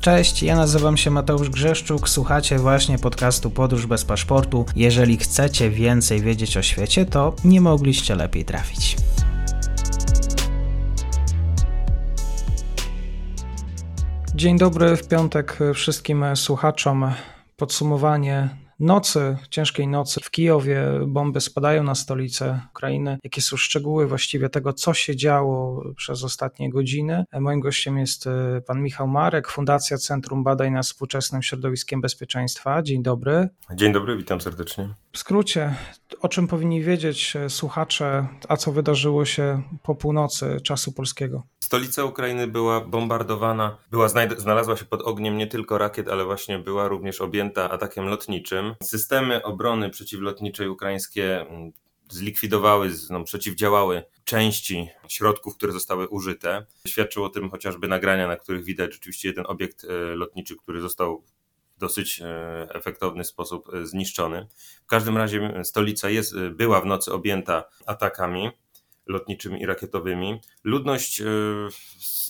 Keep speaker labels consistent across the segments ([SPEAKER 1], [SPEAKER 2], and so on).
[SPEAKER 1] Cześć, ja nazywam się Mateusz Grzeszczuk, słuchacie właśnie podcastu Podróż bez paszportu. Jeżeli chcecie więcej wiedzieć o świecie, to nie mogliście lepiej trafić. Dzień dobry w piątek wszystkim słuchaczom. Podsumowanie nocy, ciężkiej nocy w Kijowie, bomby spadają na stolicę Ukrainy. Jakie są szczegóły właściwie tego, co się działo przez ostatnie godziny? Moim gościem jest e, pan Michał Marek, Fundacja Centrum Badań nad Współczesnym Środowiskiem Bezpieczeństwa. Dzień dobry.
[SPEAKER 2] Dzień dobry, witam serdecznie.
[SPEAKER 1] W skrócie, o czym powinni wiedzieć e, słuchacze, a co wydarzyło się po północy czasu polskiego?
[SPEAKER 2] Stolica Ukrainy była bombardowana, była znalazła się pod ogniem nie tylko rakiet, ale właśnie była również objęta atakiem lotniczym. Systemy obrony przeciwlotniczej ukraińskie mm, zlikwidowały, no, przeciwdziałały części środków, które zostały użyte. Świadczyło o tym chociażby nagrania, na których widać rzeczywiście jeden obiekt e, lotniczy, który został dosyć e, efektowny sposób e, zniszczony. W każdym razie stolica jest, była w nocy objęta atakami lotniczymi i rakietowymi. Ludność, e,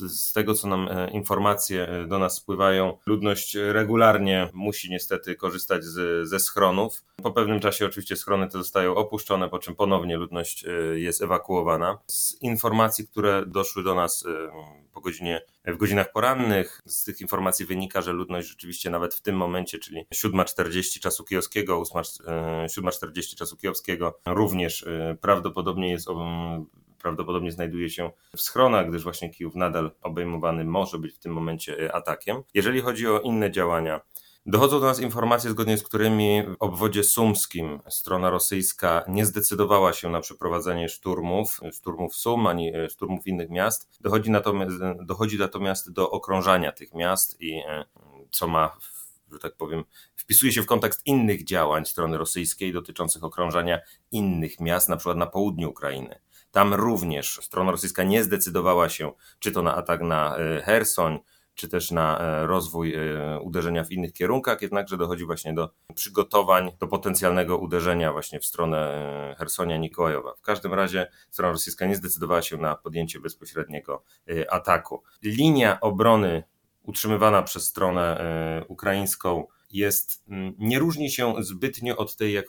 [SPEAKER 2] z tego co nam e, informacje e, do nas spływają, ludność regularnie musi niestety korzystać z, ze schronów. Po pewnym czasie oczywiście schrony te zostają opuszczone, po czym ponownie ludność jest ewakuowana. Z informacji, które doszły do nas po godzinie, w godzinach porannych. Z tych informacji wynika, że ludność rzeczywiście nawet w tym momencie, czyli 7.40 czasu kijowskiego, 7.40 czasu kijowskiego, również prawdopodobnie jest prawdopodobnie znajduje się w schronach, gdyż właśnie Kijów nadal obejmowany może być w tym momencie y, atakiem. Jeżeli chodzi o inne działania, Dochodzą do nas informacje, zgodnie z którymi w obwodzie sumskim strona rosyjska nie zdecydowała się na przeprowadzenie szturmów, szturmów Sum ani e, szturmów innych miast. Dochodzi natomiast, dochodzi natomiast do okrążania tych miast i e, co ma że tak powiem, wpisuje się w kontekst innych działań strony rosyjskiej dotyczących okrążania innych miast, na przykład na południu Ukrainy. Tam również strona rosyjska nie zdecydowała się, czy to na atak na e, Hersoń, czy też na e, rozwój e, uderzenia w innych kierunkach, jednakże dochodzi właśnie do przygotowań do potencjalnego uderzenia właśnie w stronę Hersonia Nikołajowa. W każdym razie strona rosyjska nie zdecydowała się na podjęcie bezpośredniego ataku. Linia obrony utrzymywana przez stronę ukraińską jest, mm, nie różni się zbytnio od tej, e,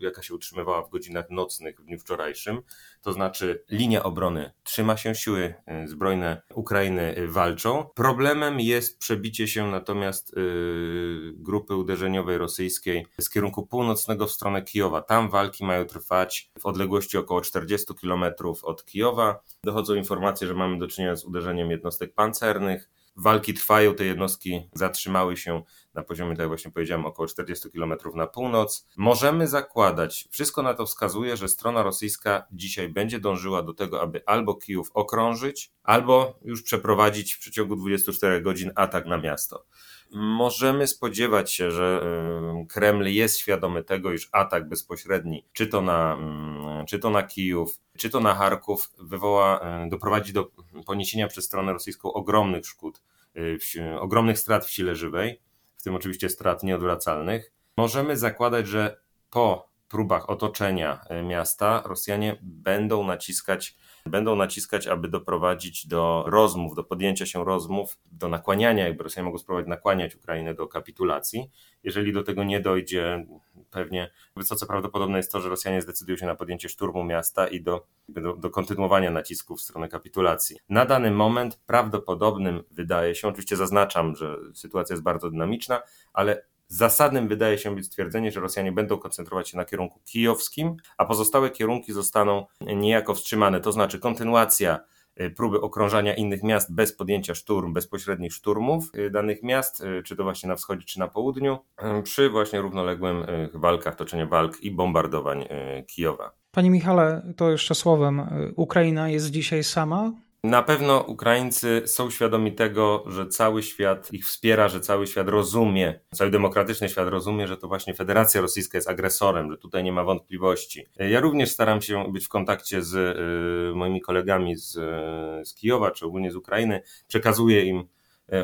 [SPEAKER 2] jaka się utrzymywała w godzinach nocnych w dniu wczorajszym. To znaczy linia obrony trzyma się, siły e, zbrojne Ukrainy e, walczą. Problemem jest przebicie się natomiast grupy uderzeniowej rosyjskiej z kierunku północnego w stronę Kijowa. Tam walki mają trwać w odległości około 40 km od Kijowa. Dochodzą informacje, że mamy do czynienia z uderzeniem jednostek pancernych. Walki trwają, te jednostki zatrzymały się na poziomie, tak jak właśnie powiedziałem, około 40 km na północ. Możemy zakładać, wszystko na to wskazuje, że strona rosyjska dzisiaj będzie dążyła do tego, aby albo Kijów okrążyć, albo już przeprowadzić w przeciągu 24 godzin atak na miasto możemy spodziewać się, że Kreml jest świadomy tego, iż atak bezpośredni, czy to na, czy to na Kijów, czy to na Charków, wywoła, doprowadzi do poniesienia przez stronę rosyjską ogromnych szkód, y, ogromnych strat w sile żywej, w tym oczywiście strat nieodwracalnych. Możemy zakładać, że po próbach otoczenia y, miasta Rosjanie będą naciskać będą naciskać, aby doprowadzić do rozmów, do podjęcia się rozmów, do nakłaniania, jakby Rosjanie mogą spróbować nakłaniać Ukrainę do kapitulacji. Jeżeli do tego nie dojdzie, pewnie wysoce prawdopodobne jest to, że Rosjanie zdecydują się na podjęcie szturmu miasta i do, do, do kontynuowania nacisków w stronę kapitulacji. Na dany moment prawdopodobnym wydaje się, oczywiście zaznaczam, że sytuacja jest bardzo dynamiczna, ale Zasadnym wydaje się być stwierdzenie, że Rosjanie będą koncentrować się na kierunku kijowskim, a pozostałe kierunki zostaną niejako wstrzymane, to znaczy kontynuacja y, próby okrążania innych miast bez podjęcia szturm, bezpośrednich szturmów y, danych miast, y, czy to właśnie na wschodzie, czy na południu, przy właśnie równoległym walkach, toczeniu walk i bombardowań Kijowa.
[SPEAKER 1] Panie Michale, to jeszcze słowem, Ukraina jest dzisiaj sama?
[SPEAKER 2] Na pewno Ukraińcy są świadomi tego, że cały świat ich wspiera, że cały świat rozumie, cały demokratyczny świat rozumie, że to właśnie Federacja Rosyjska jest agresorem, że tutaj nie ma wątpliwości. Ja również staram się być w kontakcie z y, moimi kolegami z, y, z Kijowa czy ogólnie z Ukrainy. Przekazuję im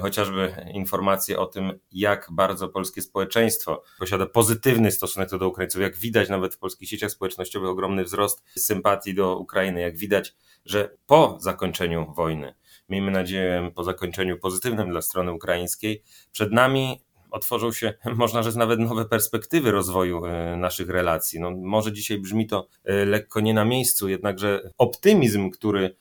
[SPEAKER 2] chociażby informacje o tym, jak bardzo polskie społeczeństwo posiada pozytywny stosunek do Ukraińców. Jak widać nawet w polskich sieciach społecznościowych ogromny wzrost sympatii do Ukrainy. Jak widać, że po zakończeniu wojny miejmy nadzieję, po zakończeniu pozytywnym dla strony ukraińskiej. Przed nami otworzą się, można rzec, nawet nowe perspektywy rozwoju e, naszych relacji. No, może dzisiaj brzmi to e, lekko nie na miejscu, jednakże optymizm, który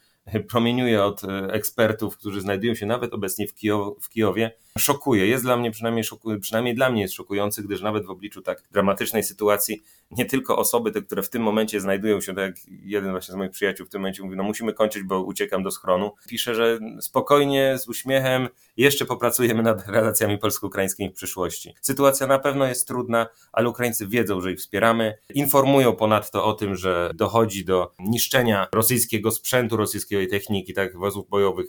[SPEAKER 2] promieniuje od e, ekspertów, którzy znajdują się nawet obecnie w, Kijow, w Kijowie, szokuje. Jest dla mnie przynajmniej, szoku, przynajmniej dla mnie jest szokujący, gdyż nawet w obliczu tak dramatycznej sytuacji nie tylko osoby, te, które w tym momencie znajdują się, tak jak jeden właśnie z moich przyjaciół w tym momencie mówi, no musimy kończyć, bo uciekam do schronu. Pisze, że spokojnie, z uśmiechem, jeszcze popracujemy nad relacjami polsko-ukraińskimi w przyszłości. Sytuacja na pewno jest trudna, ale Ukraińcy wiedzą, że ich wspieramy. Informują ponadto o tym, że dochodzi do niszczenia rosyjskiego sprzętu, rosyjskiej techniki, tak, wozów bojowych,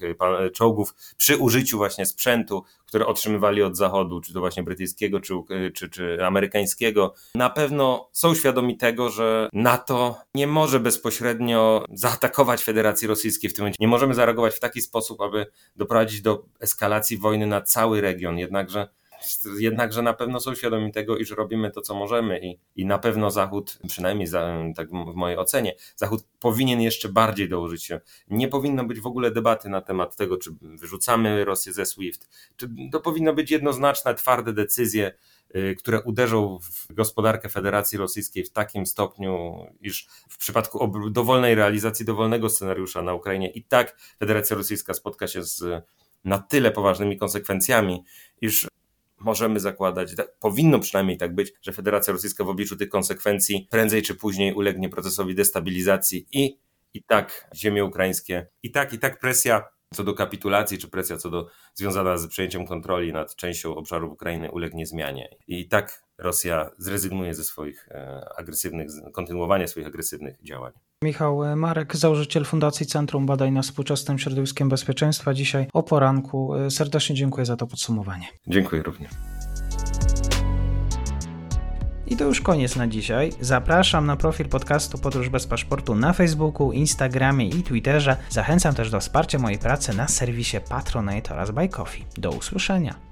[SPEAKER 2] czołgów, przy użyciu właśnie sprzętu, które otrzymywali od Zachodu, czy to właśnie brytyjskiego, czy, czy, czy amerykańskiego. Na pewno są świadomi tego, że NATO nie może bezpośrednio zaatakować Federacji Rosyjskiej w tym momencie. Nie możemy zareagować w taki sposób, aby doprowadzić do eskalacji wojny na cały region. Jednakże jednakże na pewno są świadomi tego, iż robimy to, co możemy i, i na pewno Zachód, przynajmniej za, tak w mojej ocenie, Zachód powinien jeszcze bardziej dołożyć się. Nie powinno być w ogóle debaty na temat tego, czy wyrzucamy Rosję ze SWIFT, czy to powinno być jednoznaczne, twarde decyzje, y, które uderzą w gospodarkę Federacji Rosyjskiej w takim stopniu, iż w przypadku dowolnej realizacji dowolnego scenariusza na Ukrainie i tak Federacja Rosyjska spotka się z na tyle poważnymi konsekwencjami, iż możemy zakładać, tak, powinno przynajmniej tak być, że Federacja Rosyjska w obliczu tych konsekwencji prędzej czy później ulegnie procesowi destabilizacji i i tak ziemie ukraińskie, i tak, i tak presja co do kapitulacji, czy presja co do związana z przejęciem kontroli nad częścią obszarów Ukrainy ulegnie zmianie. I tak Rosja zrezygnuje ze swoich e, agresywnych, kontynuowania swoich agresywnych działań.
[SPEAKER 1] Michał Marek, założyciel Fundacji Centrum Badań nad Współczesnym Środowiskiem Bezpieczeństwa, dzisiaj o poranku. E, serdecznie dziękuję za to podsumowanie.
[SPEAKER 2] Dziękuję również.
[SPEAKER 1] I to już koniec na dzisiaj. Zapraszam na profil podcastu Podróż bez paszportu na Facebooku, Instagramie i Twitterze. Zachęcam też do wsparcia mojej pracy na serwisie Patronite oraz Buy Coffee. Do usłyszenia.